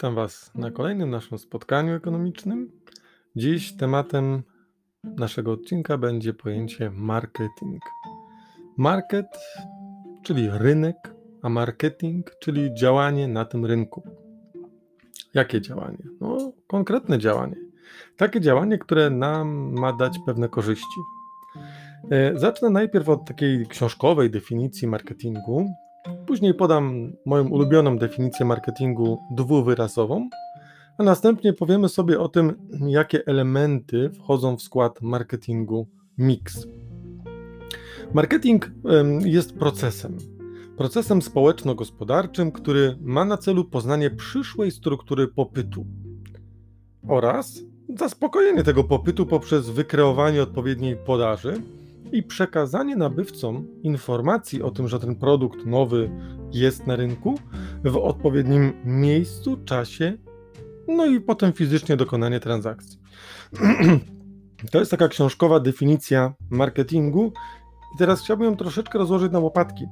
Witam Was na kolejnym naszym spotkaniu ekonomicznym. Dziś tematem naszego odcinka będzie pojęcie marketing. Market, czyli rynek, a marketing, czyli działanie na tym rynku. Jakie działanie? No, konkretne działanie. Takie działanie, które nam ma dać pewne korzyści. E, zacznę najpierw od takiej książkowej definicji marketingu, Później podam moją ulubioną definicję marketingu dwuwyrazową, a następnie powiemy sobie o tym, jakie elementy wchodzą w skład marketingu mix. Marketing jest procesem. Procesem społeczno-gospodarczym, który ma na celu poznanie przyszłej struktury popytu oraz zaspokojenie tego popytu poprzez wykreowanie odpowiedniej podaży i przekazanie nabywcom informacji o tym, że ten produkt nowy jest na rynku w odpowiednim miejscu, czasie, no i potem fizycznie dokonanie transakcji. To jest taka książkowa definicja marketingu. I teraz chciałbym ją troszeczkę rozłożyć na łopatki.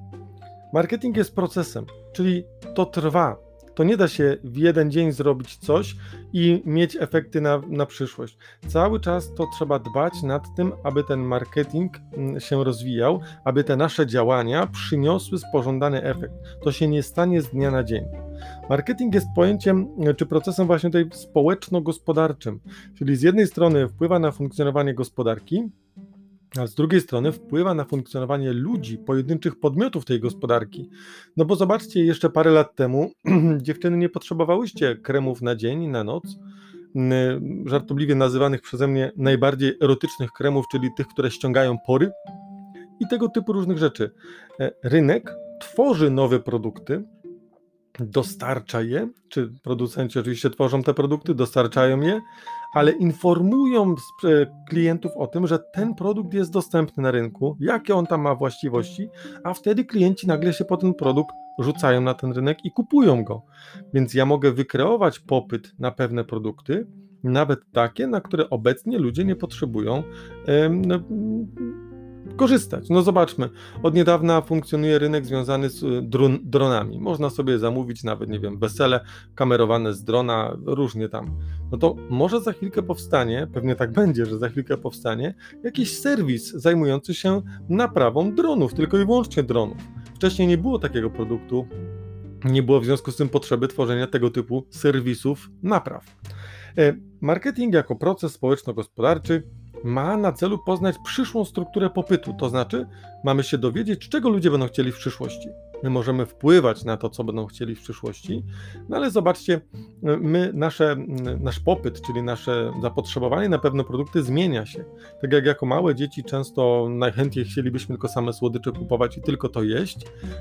Marketing jest procesem, czyli to trwa, to nie da się w jeden dzień zrobić coś i mieć efekty na, na przyszłość. Cały czas to trzeba dbać nad tym, aby ten marketing mm, się rozwijał, aby te nasze działania przyniosły pożądany efekt. To się nie stanie z dnia na dzień. Marketing jest pojęciem czy procesem właśnie tutaj społeczno-gospodarczym, czyli z jednej strony wpływa na funkcjonowanie gospodarki, a z drugiej strony wpływa na funkcjonowanie ludzi, pojedynczych podmiotów tej gospodarki. No bo zobaczcie, jeszcze parę lat temu dziewczyny nie potrzebowałyście kremów na dzień na noc, żartobliwie nazywanych przeze mnie najbardziej erotycznych kremów, czyli tych, które ściągają pory i tego typu różnych rzeczy. E, rynek tworzy nowe produkty, dostarcza je, czy producenci oczywiście tworzą te produkty, dostarczają je, ale informują klientów o tym, że ten produkt jest dostępny na rynku, jakie on tam ma właściwości, a wtedy klienci nagle się po ten produkt rzucają na ten rynek i kupują go. Więc ja mogę wykreować popyt na pewne produkty, nawet takie, na które obecnie ludzie nie potrzebują no, korzystać. No zobaczmy, od niedawna funkcjonuje rynek związany z y, dron, dronami. Można sobie zamówić nawet, nie wiem, wesele kamerowane z drona, różnie tam. No to może za chwilkę powstanie, pewnie tak będzie, że za chwilkę powstanie jakiś serwis zajmujący się naprawą dronów, tylko i wyłącznie dronów. Wcześniej nie było takiego produktu, nie było w związku z tym potrzeby tworzenia tego typu serwisów napraw. E, marketing jako proces społeczno-gospodarczy ma na celu poznać przyszłą strukturę popytu, to znaczy mamy się dowiedzieć, czego ludzie będą chcieli w przyszłości. My możemy wpływać na to, co będą chcieli w przyszłości, no ale zobaczcie, my, nasze, nasz popyt, czyli nasze zapotrzebowanie na pewne produkty zmienia się. Tak jak jako małe dzieci często najchętniej chcielibyśmy tylko same słodycze kupować i tylko to jeść,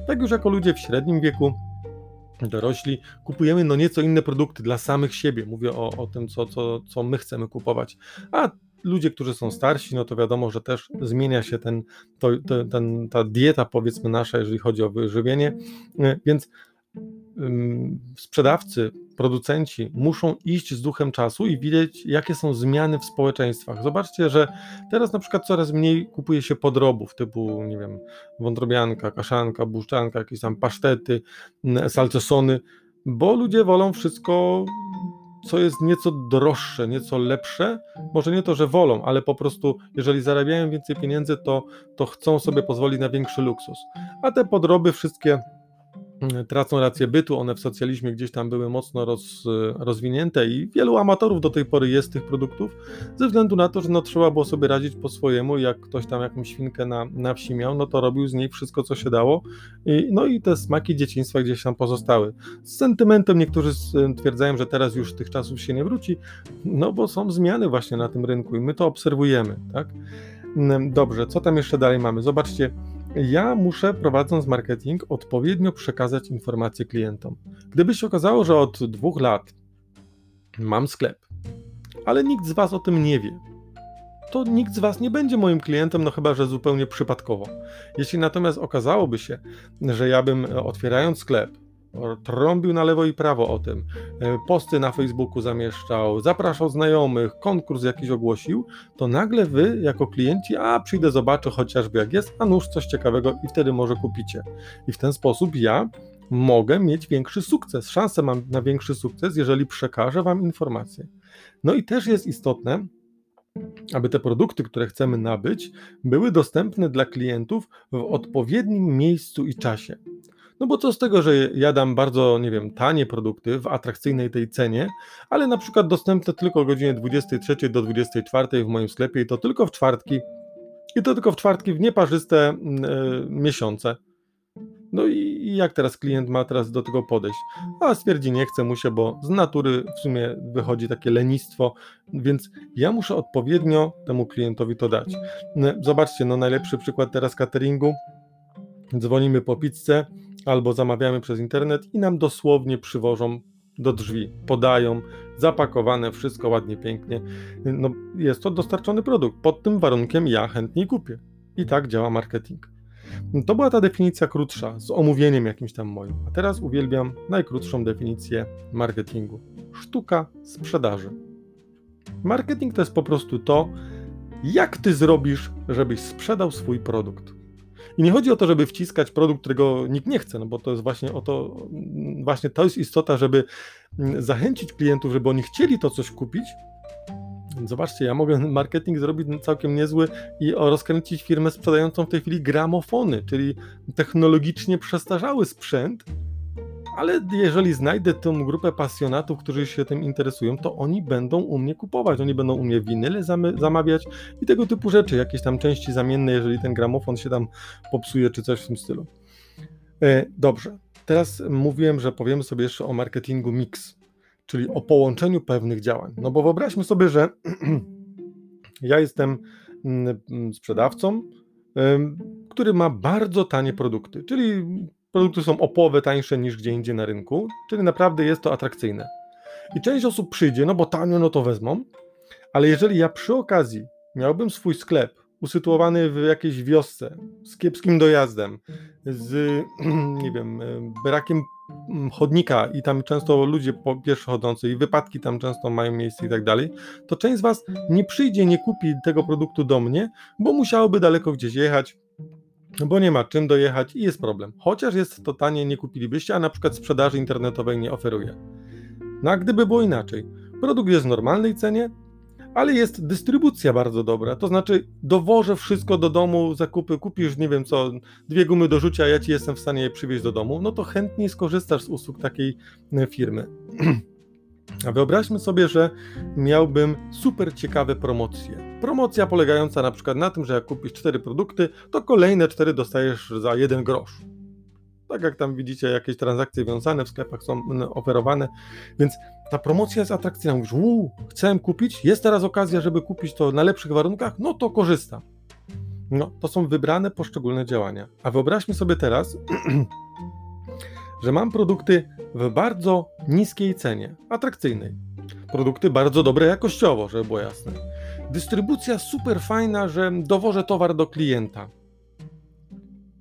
tak już jako ludzie w średnim wieku dorośli, kupujemy no nieco inne produkty dla samych siebie. Mówię o, o tym, co, co, co my chcemy kupować. A ludzie, którzy są starsi, no to wiadomo, że też zmienia się ten, to, ten, ta dieta, powiedzmy, nasza, jeżeli chodzi o wyżywienie, e, więc sprzedawcy, producenci muszą iść z duchem czasu i widzieć, jakie są zmiany w społeczeństwach. Zobaczcie, że teraz na przykład coraz mniej kupuje się podrobów typu, nie wiem, wątrobianka, kaszanka, buszczanka, jakieś tam pasztety, salcesony, bo ludzie wolą wszystko co jest nieco droższe, nieco lepsze. Może nie to, że wolą, ale po prostu, jeżeli zarabiają więcej pieniędzy, to, to chcą sobie pozwolić na większy luksus. A te podroby wszystkie tracą rację bytu, one w socjalizmie gdzieś tam były mocno roz, rozwinięte i wielu amatorów do tej pory jest tych produktów, ze względu na to, że no, trzeba było sobie radzić po swojemu, jak ktoś tam jakąś świnkę na, na wsi miał, no to robił z niej wszystko, co się dało, I, no i te smaki dzieciństwa gdzieś tam pozostały. Z sentymentem niektórzy stwierdzają, że teraz już tych czasów się nie wróci, no bo są zmiany właśnie na tym rynku i my to obserwujemy, tak? Dobrze, co tam jeszcze dalej mamy? Zobaczcie, ja muszę, prowadząc marketing, odpowiednio przekazać informacje klientom. Gdyby się okazało, że od dwóch lat mam sklep, ale nikt z Was o tym nie wie, to nikt z Was nie będzie moim klientem, no chyba, że zupełnie przypadkowo. Jeśli natomiast okazałoby się, że ja bym otwierając sklep, trąbił na lewo i prawo o tym, e, posty na Facebooku zamieszczał, zapraszał znajomych, konkurs jakiś ogłosił, to nagle wy jako klienci, a przyjdę, zobaczę chociażby jak jest, a nuż coś ciekawego i wtedy może kupicie. I w ten sposób ja mogę mieć większy sukces. Szansę mam na większy sukces, jeżeli przekażę Wam informacje. No i też jest istotne, aby te produkty, które chcemy nabyć, były dostępne dla klientów w odpowiednim miejscu i czasie. No bo co z tego, że ja dam bardzo, nie wiem, tanie produkty w atrakcyjnej tej cenie, ale na przykład dostępne tylko o godzinie 23 do 24 w moim sklepie i to tylko w czwartki, i to tylko w czwartki w nieparzyste y, miesiące. No i jak teraz klient ma teraz do tego podejść? A stwierdzi, nie chce mu się, bo z natury w sumie wychodzi takie lenistwo, więc ja muszę odpowiednio temu klientowi to dać. Zobaczcie, no najlepszy przykład teraz cateringu. Dzwonimy po pizzę albo zamawiamy przez internet i nam dosłownie przywożą do drzwi, podają, zapakowane, wszystko ładnie, pięknie. No, jest to dostarczony produkt. Pod tym warunkiem ja chętnie kupię. I tak działa marketing. To była ta definicja krótsza, z omówieniem jakimś tam moim. A teraz uwielbiam najkrótszą definicję marketingu. Sztuka sprzedaży. Marketing to jest po prostu to, jak ty zrobisz, żebyś sprzedał swój produkt. I nie chodzi o to, żeby wciskać produkt, którego nikt nie chce, no bo to jest właśnie o to, właśnie to jest istota, żeby zachęcić klientów, żeby oni chcieli to coś kupić, Zobaczcie, ja mogę marketing zrobić całkiem niezły i rozkręcić firmę sprzedającą w tej chwili gramofony, czyli technologicznie przestarzały sprzęt, ale jeżeli znajdę tę grupę pasjonatów, którzy się tym interesują, to oni będą u mnie kupować, oni będą u mnie winyle zamawiać i tego typu rzeczy, jakieś tam części zamienne, jeżeli ten gramofon się tam popsuje, czy coś w tym stylu. E, dobrze, teraz mówiłem, że powiemy sobie jeszcze o marketingu mix czyli o połączeniu pewnych działań. No bo wyobraźmy sobie, że ja jestem mm, sprzedawcą, który ma bardzo tanie produkty, czyli produkty są o połowę tańsze niż gdzie indziej na rynku, czyli naprawdę jest to atrakcyjne. I część osób przyjdzie, no bo tanio, no to wezmą, ale jeżeli ja przy okazji miałbym swój sklep usytuowany w jakiejś wiosce, z kiepskim dojazdem, z, nie wiem, brakiem Mm, chodnika i tam często ludzie pieszo chodzący i wypadki tam często mają miejsce i tak dalej, to część z Was nie przyjdzie, nie kupi tego produktu do mnie, bo musiałoby daleko gdzieś jechać, bo nie ma czym dojechać i jest problem. Chociaż jest to tanie, nie kupilibyście, a na przykład sprzedaży internetowej nie oferuje. No a gdyby było inaczej, produkt jest w normalnej cenie, ale jest dystrybucja bardzo dobra. To znaczy, dowożę wszystko do domu, zakupy, kupisz, nie wiem co, dwie gumy do rzucia, ja ci jestem w stanie je przywieźć do domu, no to chętnie skorzystasz z usług takiej e, firmy. A wyobraźmy sobie, że miałbym super ciekawe promocje. Promocja polegająca na przykład na tym, że jak kupisz cztery produkty, to kolejne cztery dostajesz za jeden grosz. Tak jak tam widzicie, jakieś transakcje wiązane w sklepach są oferowane, więc ta promocja jest atrakcyjna. Mówisz, uuu, chcę kupić, jest teraz okazja, żeby kupić to na lepszych warunkach, no to korzystam. No, to są wybrane poszczególne działania. A wyobraźmy sobie teraz, że mam produkty w bardzo niskiej cenie, atrakcyjnej. Produkty bardzo dobre jakościowo, żeby było jasne. Dystrybucja super fajna, że dowożę towar do klienta.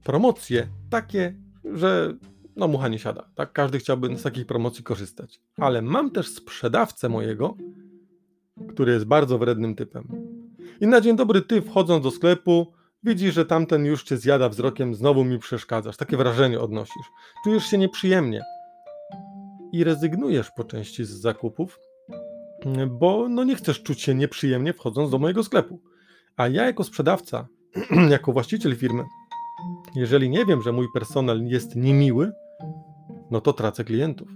Promocje takie że no mucha nie siada, tak? Każdy chciałby z takich promocji korzystać. Ale mam też sprzedawcę mojego, który jest bardzo wrednym typem. I na dzień dobry ty wchodząc do sklepu, widzisz, że tamten już cię zjada wzrokiem, znowu mi przeszkadzasz. Takie wrażenie odnosisz. Czujesz się nieprzyjemnie. I rezygnujesz po części z zakupów, bo no nie chcesz czuć się nieprzyjemnie wchodząc do mojego sklepu. A ja jako sprzedawca, jako właściciel firmy, jeżeli nie wiem, że mój personel jest niemiły, no to tracę klientów.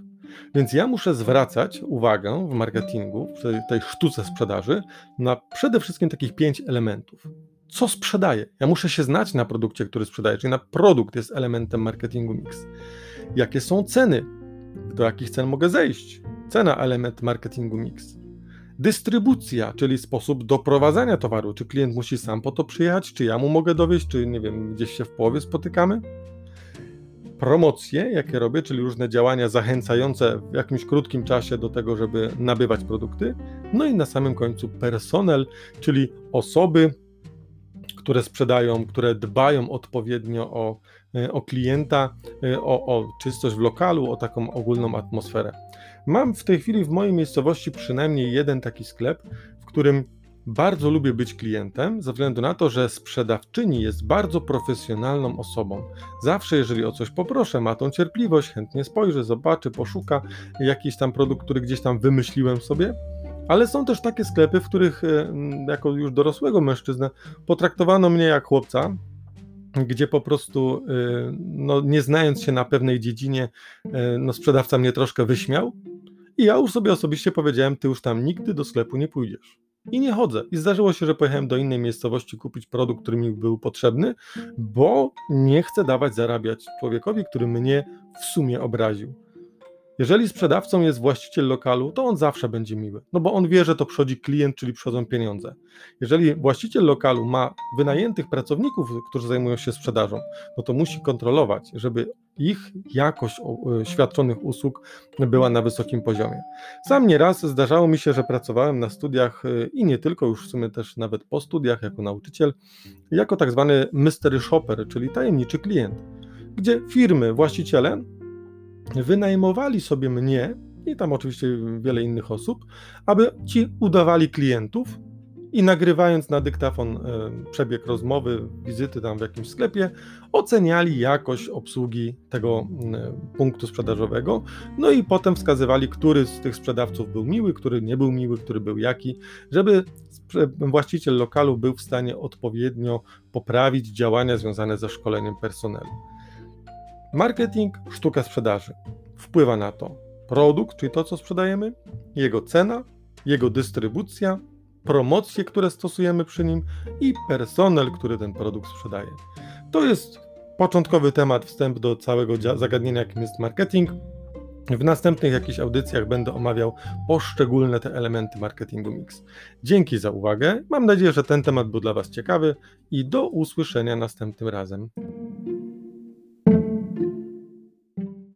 Więc ja muszę zwracać uwagę w marketingu, w tej sztuce sprzedaży, na przede wszystkim takich pięć elementów. Co sprzedaję? Ja muszę się znać na produkcie, który sprzedaję, czyli na produkt jest elementem marketingu mix. Jakie są ceny? Do jakich cen mogę zejść? Cena element marketingu mix. Dystrybucja, czyli sposób doprowadzania towaru. Czy klient musi sam po to przyjechać, czy ja mu mogę dowieść, czy nie wiem, gdzieś się w połowie spotykamy. Promocje, jakie robię, czyli różne działania zachęcające w jakimś krótkim czasie do tego, żeby nabywać produkty. No i na samym końcu personel, czyli osoby, które sprzedają, które dbają odpowiednio o, o klienta, e, o, o czystość w lokalu, o taką ogólną atmosferę. Mam w tej chwili w mojej miejscowości przynajmniej jeden taki sklep, w którym bardzo lubię być klientem, ze względu na to, że sprzedawczyni jest bardzo profesjonalną osobą. Zawsze, jeżeli o coś poproszę, ma tą cierpliwość, chętnie spojrzy, zobaczy, poszuka jakiś tam produkt, który gdzieś tam wymyśliłem sobie. Ale są też takie sklepy, w których e, jako już dorosłego mężczyznę potraktowano mnie jak chłopca, gdzie po prostu, e, no, nie znając się na pewnej dziedzinie, e, no, sprzedawca mnie troszkę wyśmiał. I ja już sobie osobiście powiedziałem, ty już tam nigdy do sklepu nie pójdziesz. I nie chodzę. I zdarzyło się, że pojechałem do innej miejscowości kupić produkt, który mi był potrzebny, bo nie chcę dawać zarabiać człowiekowi, który mnie w sumie obraził. Jeżeli sprzedawcą jest właściciel lokalu, to on zawsze będzie miły, no bo on wie, że to przychodzi klient, czyli przychodzą pieniądze. Jeżeli właściciel lokalu ma wynajętych pracowników, którzy zajmują się sprzedażą, no to musi kontrolować, żeby ich jakość e, świadczonych usług była na wysokim poziomie. Sam nieraz zdarzało mi się, że pracowałem na studiach e, i nie tylko, już w sumie też nawet po studiach jako nauczyciel, jako tak zwany mystery shopper, czyli tajemniczy klient, gdzie firmy, właściciele wynajmowali sobie mnie i tam oczywiście wiele innych osób, aby ci udawali klientów i nagrywając na dyktafon e, przebieg rozmowy, wizyty tam w jakimś sklepie, oceniali jakość obsługi tego punktu sprzedażowego, no i potem wskazywali, który z tych sprzedawców był miły, który nie był miły, który był jaki, żeby właściciel lokalu był w stanie odpowiednio poprawić działania związane ze szkoleniem personelu. Marketing, sztuka sprzedaży. Wpływa na to produkt, czyli to, co sprzedajemy, jego cena, jego dystrybucja, promocje, które stosujemy przy nim i personel, który ten produkt sprzedaje. To jest początkowy temat, wstęp do całego zagadnienia, jakim jest marketing. W następnych jakichś audycjach będę omawiał poszczególne te elementy marketingu mix. Dzięki za uwagę. Mam nadzieję, że ten temat był dla Was ciekawy i do usłyszenia następnym razem.